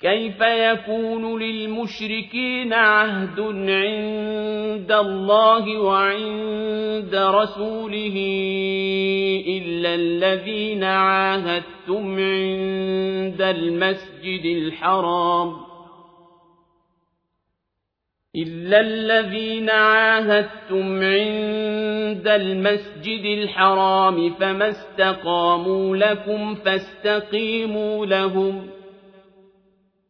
كيف يكون للمشركين عهد عند الله وعند رسوله إلا الذين عاهدتم عند المسجد الحرام؟ إلا الذين عاهدتم عند المسجد الحرام فما استقاموا لكم فاستقيموا لهم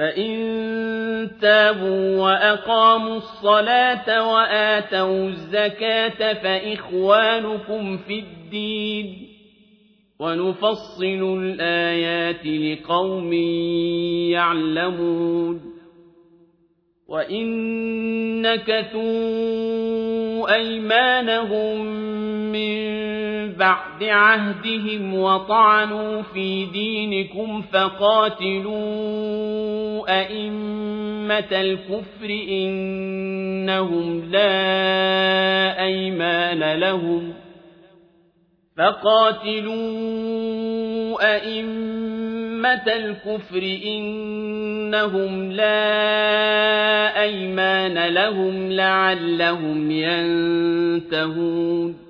فإن تابوا وأقاموا الصلاة وآتوا الزكاة فإخوانكم في الدين ونفصل الآيات لقوم يعلمون وإن نكثوا أيمانهم من بعد عهدهم وطعنوا في دينكم فقاتلوا أئمة الكفر إنهم لا أيمان لهم فقاتلوا أئمة الكفر إنهم لا أيمان لهم لعلهم ينتهون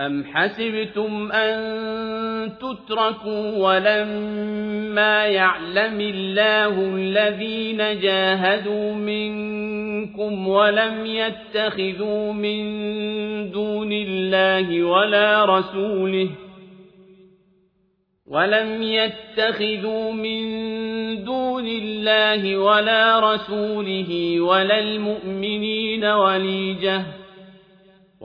أم حسبتم أن تتركوا ولما يعلم الله الذين جاهدوا منكم ولم يتخذوا من دون الله ولا رسوله ولم يتخذوا من دون الله ولا رسوله ولا المؤمنين وليجة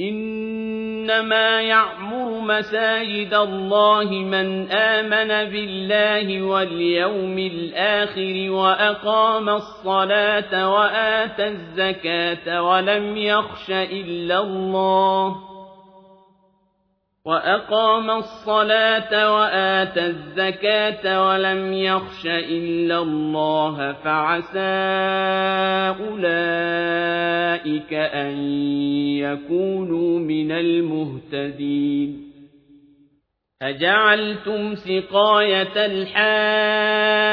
إنما يعمر مساجد الله من آمن بالله واليوم الآخر وأقام الصلاة وآتى الزكاة ولم يخش إلا الله وأقام الصلاة وآتى الزكاة ولم يخش إلا الله فعسى أولئك أن يكونوا من المهتدين أجعلتم سقاية الحاج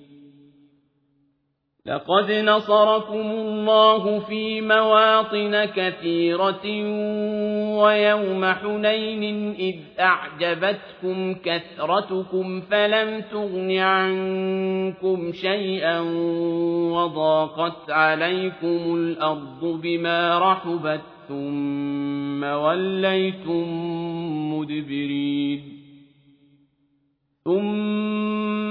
لقد نصركم الله في مواطن كثيرة ويوم حنين إذ أعجبتكم كثرتكم فلم تغن عنكم شيئا وضاقت عليكم الأرض بما رحبت ثم وليتم مدبرين ثم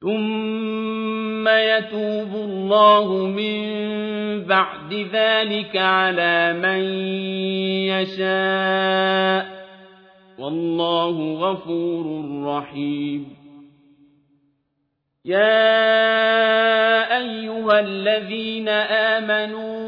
ثم يتوب الله من بعد ذلك على من يشاء والله غفور رحيم. يا أيها الذين آمنوا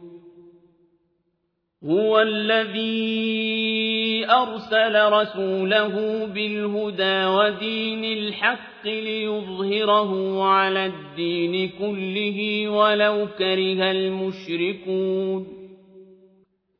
هو الذي أرسل رسوله بالهدى ودين الحق ليظهره على الدين كله ولو كره المشركون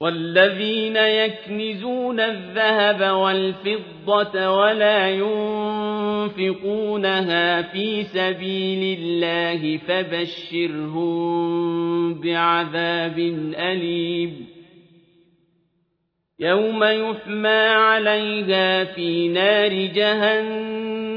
والذين يكنزون الذهب والفضة ولا ينفقونها في سبيل الله فبشرهم بعذاب أليم. يوم يحمى عليها في نار جهنم.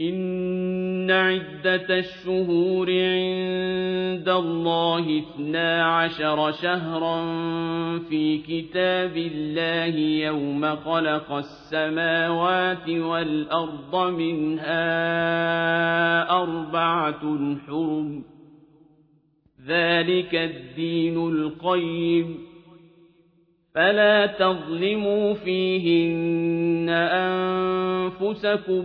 إن عدة الشهور عند الله اثنا عشر شهرا في كتاب الله يوم خلق السماوات والأرض منها أربعة حرم ذلك الدين القيم فلا تظلموا فيهن أنفسكم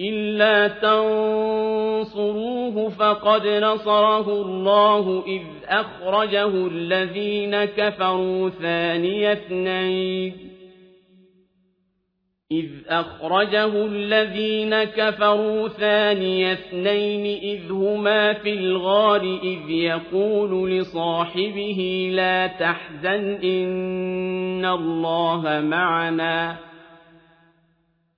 إلا تنصروه فقد نصره الله إذ أخرجه الذين كفروا ثاني اثنين إذ أخرجه الذين كفروا ثاني اثنين إذ هما في الغار إذ يقول لصاحبه لا تحزن إن الله معنا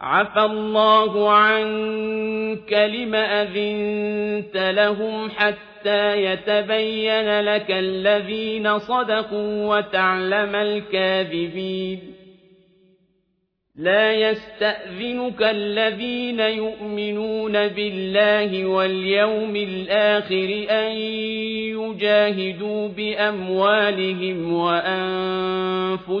عفى الله عنك لم أذنت لهم حتى يتبين لك الذين صدقوا وتعلم الكاذبين لا يستأذنك الذين يؤمنون بالله واليوم الآخر أن يجاهدوا بأموالهم وأنفسهم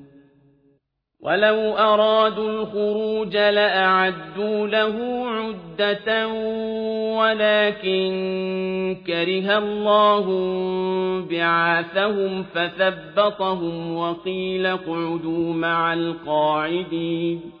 ولو أرادوا الخروج لأعدوا له عدة ولكن كره الله بعاثهم فثبطهم وقيل اقعدوا مع القاعدين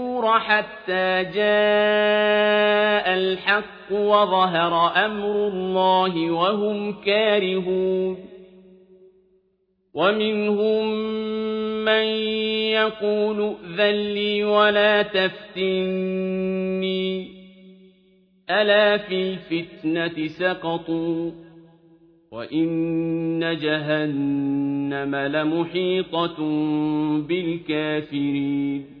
حتى جاء الحق وظهر أمر الله وهم كارهون ومنهم من يقول ائذن لي ولا تفتني ألا في الفتنة سقطوا وإن جهنم لمحيطة بالكافرين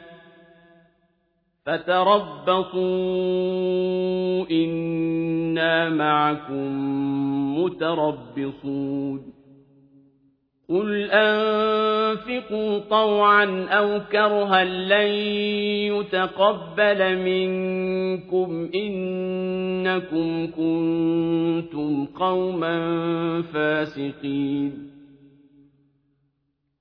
فتربصوا إنا معكم متربصون. قل أنفقوا طوعا أو كرها لن يتقبل منكم إنكم كنتم قوما فاسقين.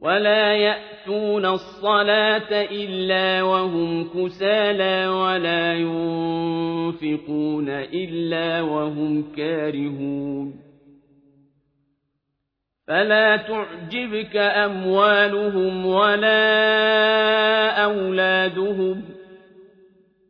ولا يأتون الصلاة إلا وهم كسالى ولا ينفقون إلا وهم كارهون فلا تعجبك أموالهم ولا أولادهم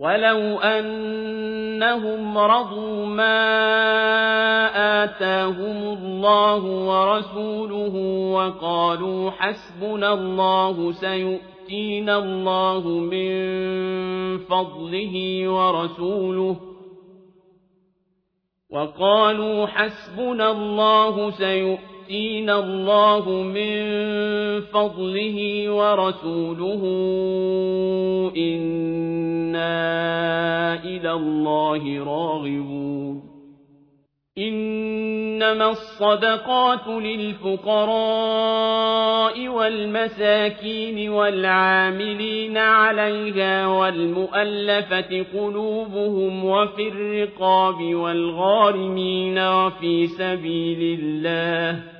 ولو أنهم رضوا ما آتاهم الله ورسوله وقالوا حسبنا الله سيؤتينا الله من فضله ورسوله وقالوا حسبنا الله سيؤتينا يؤتينا الله من فضله ورسوله إنا إلى الله راغبون إنما الصدقات للفقراء والمساكين والعاملين عليها والمؤلفة قلوبهم وفي الرقاب والغارمين وفي سبيل الله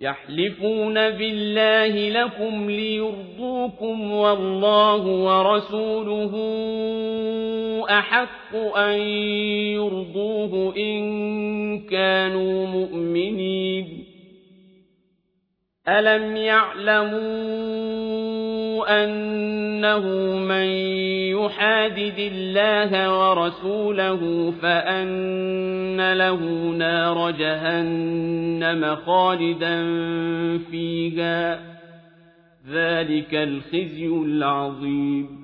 يحلفون بالله لكم ليرضوكم والله ورسوله أحق أن يرضوه إن كانوا مؤمنين. ألم يعلموا أنه من يحادد الله ورسوله فأن له نار جهنم خالدا فيها ذلك الخزي العظيم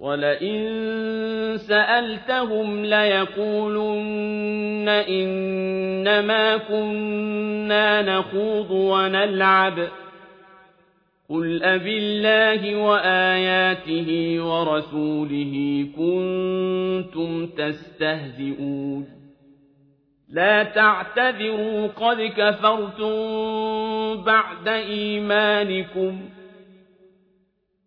ولئن سألتهم ليقولن إنما كنا نخوض ونلعب. قل أب الله وآياته ورسوله كنتم تستهزئون. لا تعتذروا قد كفرتم بعد إيمانكم.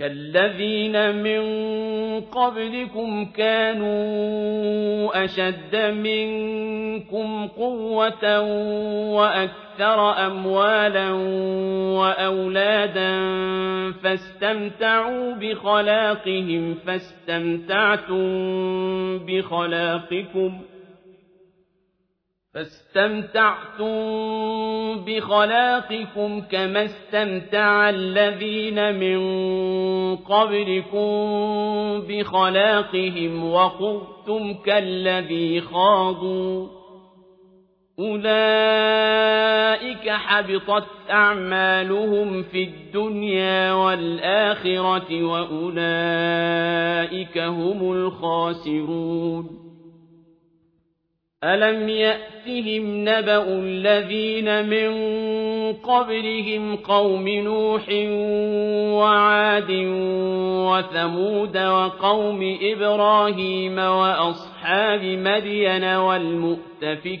كالذين من قبلكم كانوا أشد منكم قوة وأكثر أموالا وأولادا فاستمتعوا بخلاقهم فاستمتعتم بخلاقكم فاستمتعتم بخلاقكم كما استمتع الذين من قبلكم بخلاقهم وقلتم كالذي خاضوا. أولئك حبطت أعمالهم في الدنيا والآخرة وأولئك هم الخاسرون. ألم يأتهم نبأ الذين من قبلهم قوم نوح وعاد وثمود وقوم إبراهيم وأصحاب مدين والمؤتفكات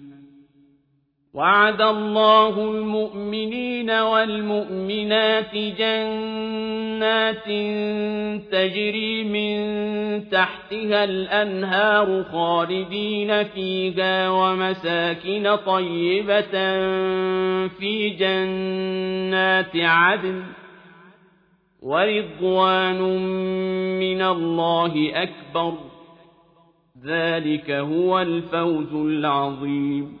وعد الله المؤمنين والمؤمنات جنات تجري من تحتها الأنهار خالدين فيها ومساكن طيبة في جنات عدن ورضوان من الله أكبر. ذلك هو الفوز العظيم.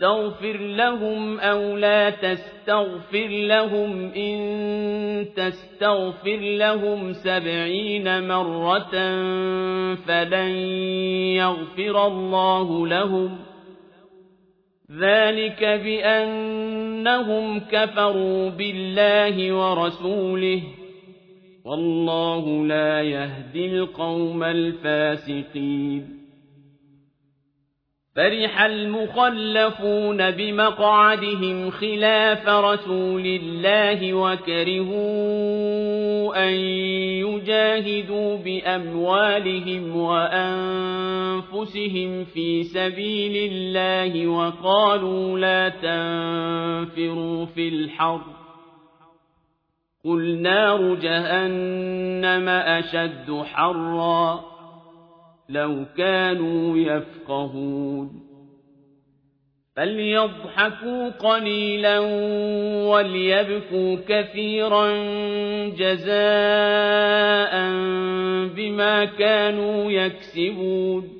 استغفر لهم أو لا تستغفر لهم إن تستغفر لهم سبعين مرة فلن يغفر الله لهم ذلك بأنهم كفروا بالله ورسوله والله لا يهدي القوم الفاسقين فرح المخلفون بمقعدهم خلاف رسول الله وكرهوا أن يجاهدوا بأموالهم وأنفسهم في سبيل الله وقالوا لا تنفروا في الحر قل نار جهنم أشد حرًّا لو كانوا يفقهون. فليضحكوا قليلا وليبكوا كثيرا جزاء بما كانوا يكسبون.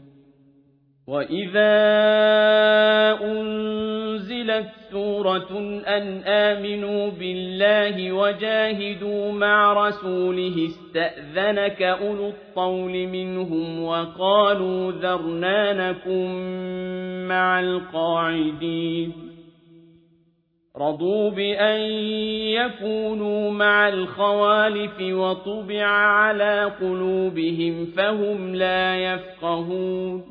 وَإِذَا أُنزِلَتْ سُورَةٌ أَنْ آمِنُوا بِاللَّهِ وَجَاهِدُوا مَعَ رَسُولِهِ اسْتَأْذَنَكَ أُولُو الطَّوْلِ مِنْهُمْ وَقَالُوا ذَرْنَا نَكُن مَّعَ الْقَاعِدِينَ رَضُوا بِأَن يَكُونُوا مَعَ الْخَوَالِفِ وَطُبِعَ عَلَىٰ قُلُوبِهِمْ فَهُمْ لَا يَفْقَهُونَ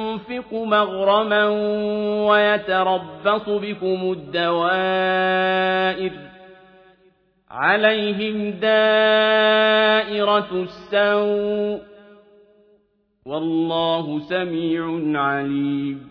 مغرما ويتربص بكم الدوائر عليهم دائرة السوء والله سميع عليم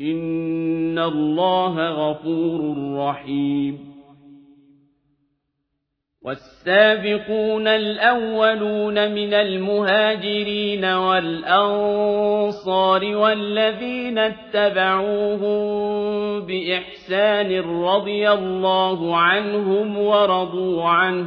إن الله غفور رحيم والسابقون الأولون من المهاجرين والأنصار والذين اتبعوهم بإحسان رضي الله عنهم ورضوا عنه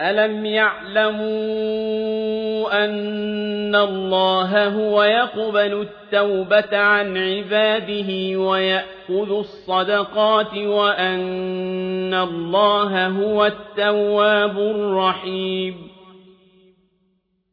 ألم يعلموا أن الله هو يقبل التوبة عن عباده ويأخذ الصدقات وأن الله هو التواب الرحيم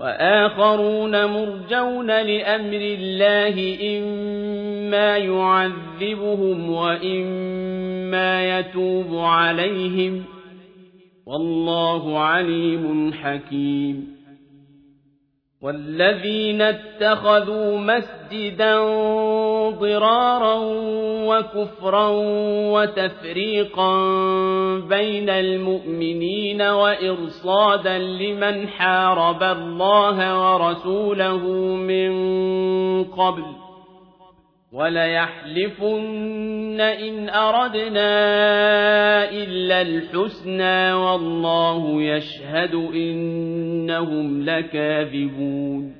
وآخرون مرجون لأمر الله إما يعذبهم وإما يتوب عليهم. والله عليم حكيم. والذين اتخذوا مسجدا ضرارا وكفرا وتفريقا بين المؤمنين وإرصادا لمن حارب الله ورسوله من قبل وليحلفن إن أردنا إلا الحسنى والله يشهد إنهم لكاذبون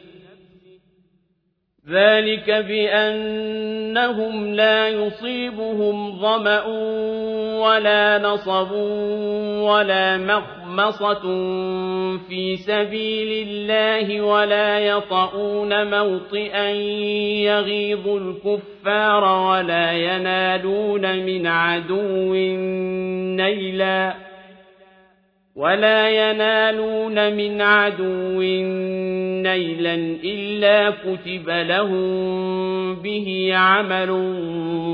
ذلك بأنهم لا يصيبهم ظمأ ولا نصب ولا مخمصة في سبيل الله ولا يطؤون موطئا يغيظ الكفار ولا ينالون من عدو نيلا ولا ينالون من عدو نيلا إلا كتب لهم به عمل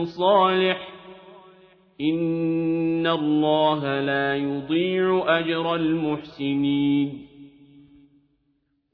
صالح إن الله لا يضيع أجر المحسنين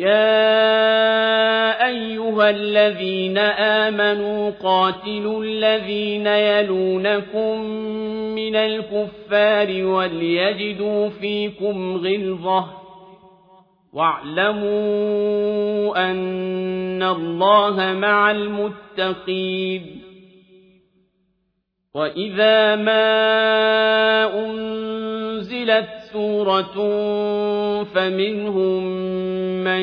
يا أيها الذين آمنوا قاتلوا الذين يلونكم من الكفار وليجدوا فيكم غلظة واعلموا أن الله مع المتقين وإذا ما أنزلت سورة فمنهم من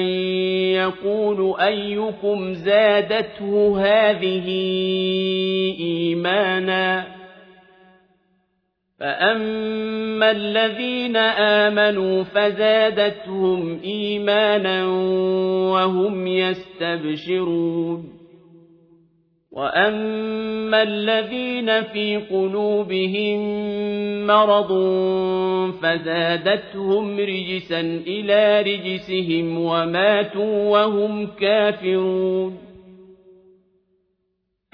يقول أيكم زادته هذه إيمانا فأما الذين آمنوا فزادتهم إيمانا وهم يستبشرون وأما الذين في قلوبهم مرض فزادتهم رجسا إلى رجسهم وماتوا وهم كافرون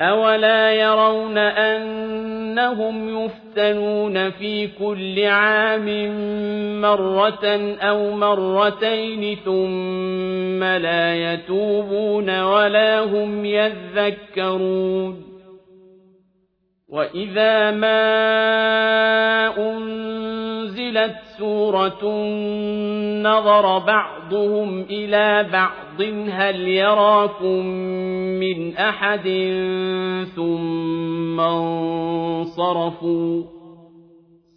أولا يرون أنهم يفتنون في كل عام مرة أو مرتين ثم لا يتوبون ولا هم يذكرون وإذا ما أنزلت سورة نظر بعضهم إلى بعض هل يراكم من أحد ثم انصرفوا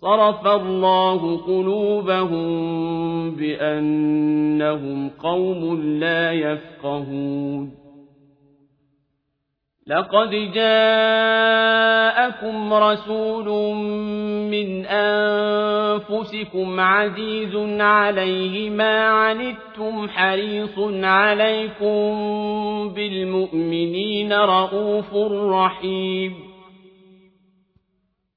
صرف الله قلوبهم بأنهم قوم لا يفقهون لقد جاءكم رسول من أنفسكم عزيز عليه ما عنتم حريص عليكم بالمؤمنين رءوف رحيم.